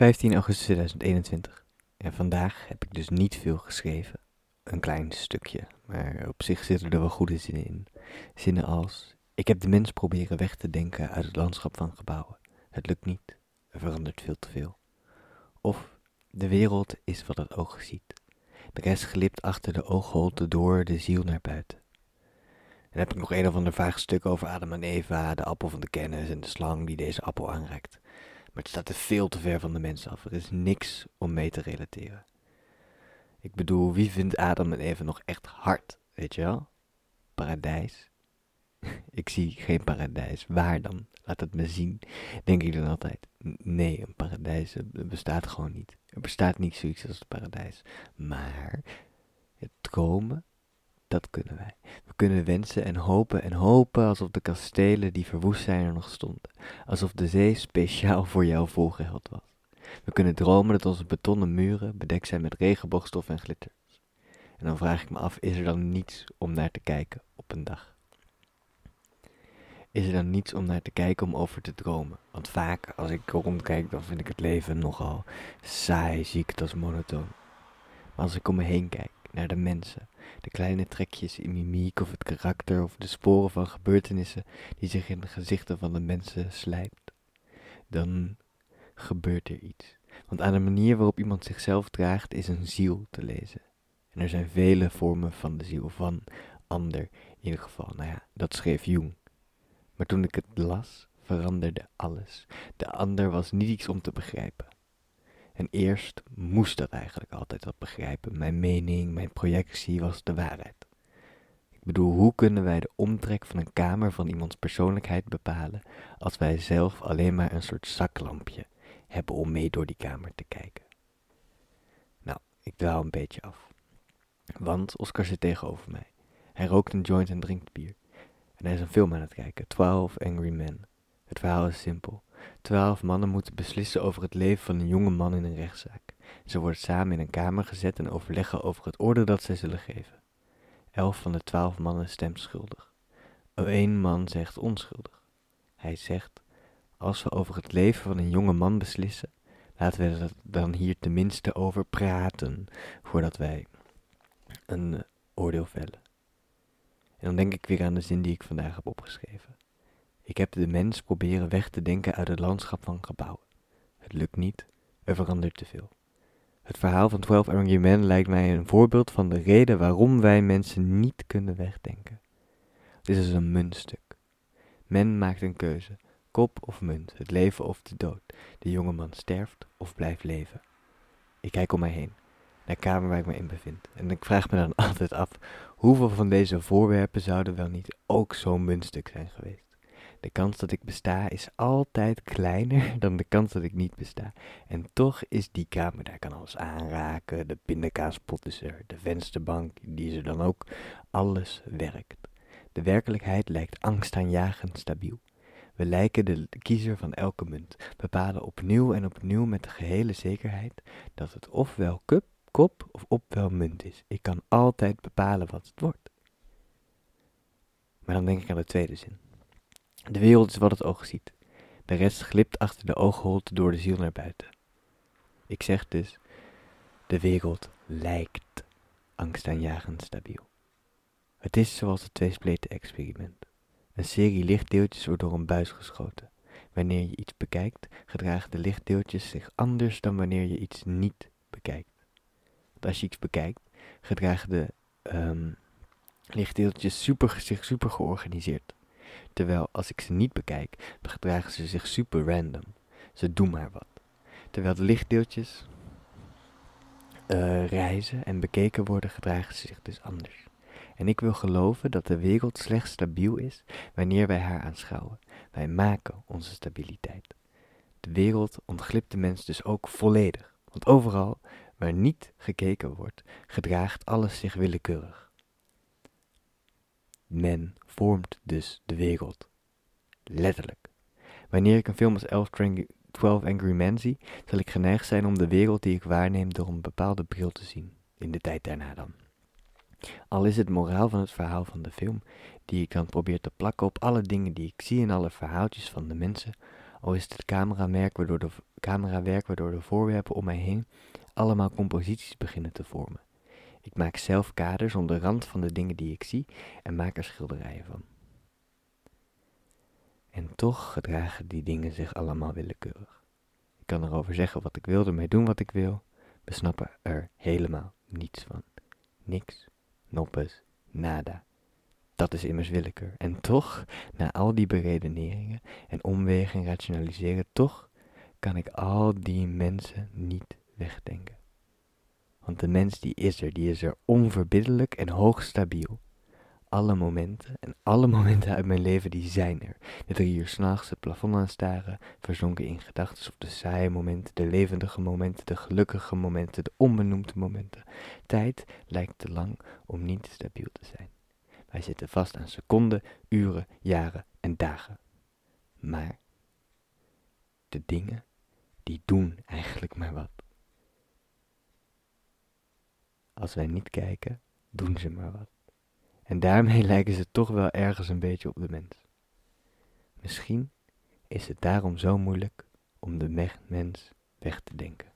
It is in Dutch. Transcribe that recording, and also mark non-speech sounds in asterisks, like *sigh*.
15 augustus 2021. En vandaag heb ik dus niet veel geschreven. Een klein stukje, maar op zich zitten er wel goede zinnen in. Zinnen als: Ik heb de mens proberen weg te denken uit het landschap van gebouwen. Het lukt niet, er verandert veel te veel. Of: De wereld is wat het oog ziet. De rest glipt achter de oogholte door de ziel naar buiten. En dan heb ik nog een of ander vaag stuk over Adam en Eva, de appel van de kennis en de slang die deze appel aanreikt. Maar het staat er veel te ver van de mensen af. Er is niks om mee te relateren. Ik bedoel, wie vindt Adam en Eva nog echt hard, weet je wel? Paradijs? *laughs* ik zie geen paradijs. Waar dan? Laat het me zien. Denk ik dan altijd. Nee, een paradijs bestaat gewoon niet. Er bestaat niet zoiets als het paradijs. Maar het dromen dat kunnen wij. We kunnen wensen en hopen en hopen alsof de kastelen die verwoest zijn er nog stonden. Alsof de zee speciaal voor jou volgeheld was. We kunnen dromen dat onze betonnen muren bedekt zijn met regenboogstof en glitter. En dan vraag ik me af, is er dan niets om naar te kijken op een dag? Is er dan niets om naar te kijken om over te dromen? Want vaak als ik rondkijk, dan vind ik het leven nogal saai, zie ik het als monotoon. Maar als ik om me heen kijk, naar de mensen, de kleine trekjes in mimiek of het karakter of de sporen van gebeurtenissen die zich in de gezichten van de mensen slijpt, dan gebeurt er iets. Want aan de manier waarop iemand zichzelf draagt is een ziel te lezen. En er zijn vele vormen van de ziel, van ander in ieder geval. Nou ja, dat schreef Jung. Maar toen ik het las, veranderde alles. De ander was niet iets om te begrijpen. En eerst moest dat eigenlijk altijd wat begrijpen. Mijn mening, mijn projectie was de waarheid. Ik bedoel, hoe kunnen wij de omtrek van een kamer van iemands persoonlijkheid bepalen als wij zelf alleen maar een soort zaklampje hebben om mee door die kamer te kijken? Nou, ik dwaal een beetje af. Want Oscar zit tegenover mij. Hij rookt een joint en drinkt bier. En hij is een film aan het kijken, 12 Angry Men. Het verhaal is simpel. Twaalf mannen moeten beslissen over het leven van een jonge man in een rechtszaak. Ze worden samen in een kamer gezet en overleggen over het oordeel dat zij zullen geven. Elf van de twaalf mannen stemt schuldig. Eén man zegt onschuldig. Hij zegt, als we over het leven van een jonge man beslissen, laten we er dan hier tenminste over praten, voordat wij een eh, oordeel vellen. En dan denk ik weer aan de zin die ik vandaag heb opgeschreven. Ik heb de mens proberen weg te denken uit het landschap van gebouwen. Het lukt niet, er verandert te veel. Het verhaal van 12 Angry Men lijkt mij een voorbeeld van de reden waarom wij mensen niet kunnen wegdenken. Dit is een muntstuk. Men maakt een keuze, kop of munt, het leven of de dood. De jonge man sterft of blijft leven. Ik kijk om mij heen, naar de kamer waar ik me in bevind. En ik vraag me dan *laughs* altijd af, hoeveel van deze voorwerpen zouden wel niet ook zo'n muntstuk zijn geweest? De kans dat ik besta is altijd kleiner *laughs* dan de kans dat ik niet besta. En toch is die kamer, daar kan alles aanraken. De pindakaaspot is er, de vensterbank, die is er dan ook. Alles werkt. De werkelijkheid lijkt angstaanjagend stabiel. We lijken de kiezer van elke munt, bepalen opnieuw en opnieuw met de gehele zekerheid dat het ofwel kup, kop of ofwel munt is. Ik kan altijd bepalen wat het wordt. Maar dan denk ik aan de tweede zin. De wereld is wat het oog ziet. De rest glipt achter de oogholte door de ziel naar buiten. Ik zeg dus, de wereld lijkt angstaanjagend stabiel. Het is zoals het tweespleten experiment. Een serie lichtdeeltjes wordt door een buis geschoten. Wanneer je iets bekijkt, gedragen de lichtdeeltjes zich anders dan wanneer je iets niet bekijkt. Als je iets bekijkt, gedragen de um, lichtdeeltjes super, zich super georganiseerd. Terwijl als ik ze niet bekijk, gedragen ze zich super random. Ze doen maar wat. Terwijl de lichtdeeltjes uh, reizen en bekeken worden, gedragen ze zich dus anders. En ik wil geloven dat de wereld slechts stabiel is wanneer wij haar aanschouwen. Wij maken onze stabiliteit. De wereld ontglipt de mens dus ook volledig. Want overal waar niet gekeken wordt, gedraagt alles zich willekeurig. Men vormt dus de wereld. Letterlijk. Wanneer ik een film als 12 Angry Men zie, zal ik geneigd zijn om de wereld die ik waarneem door een bepaalde bril te zien. In de tijd daarna dan. Al is het moraal van het verhaal van de film, die ik dan probeer te plakken op alle dingen die ik zie en alle verhaaltjes van de mensen, al is het het cameramerk waardoor camerawerk waardoor de voorwerpen om mij heen allemaal composities beginnen te vormen. Ik maak zelf kaders om de rand van de dingen die ik zie en maak er schilderijen van. En toch gedragen die dingen zich allemaal willekeurig. Ik kan erover zeggen wat ik wil, ermee doen wat ik wil. We snappen er helemaal niets van. Niks, noppes, nada. Dat is immers willekeur. En toch, na al die beredeneringen en omwegen en rationaliseren, toch kan ik al die mensen niet wegdenken. Want de mens die is er, die is er onverbiddelijk en hoog stabiel. Alle momenten en alle *laughs* momenten uit mijn leven die zijn er. De drie uur s'nachts het plafond aanstaren, verzonken in gedachten of de saaie momenten, de levendige momenten, de gelukkige momenten, de onbenoemde momenten. Tijd lijkt te lang om niet stabiel te zijn. Wij zitten vast aan seconden, uren, jaren en dagen. Maar de dingen, die doen eigenlijk maar wat. Als wij niet kijken, doen ze maar wat. En daarmee *laughs* lijken ze toch wel ergens een beetje op de mens. Misschien is het daarom zo moeilijk om de mens weg te denken.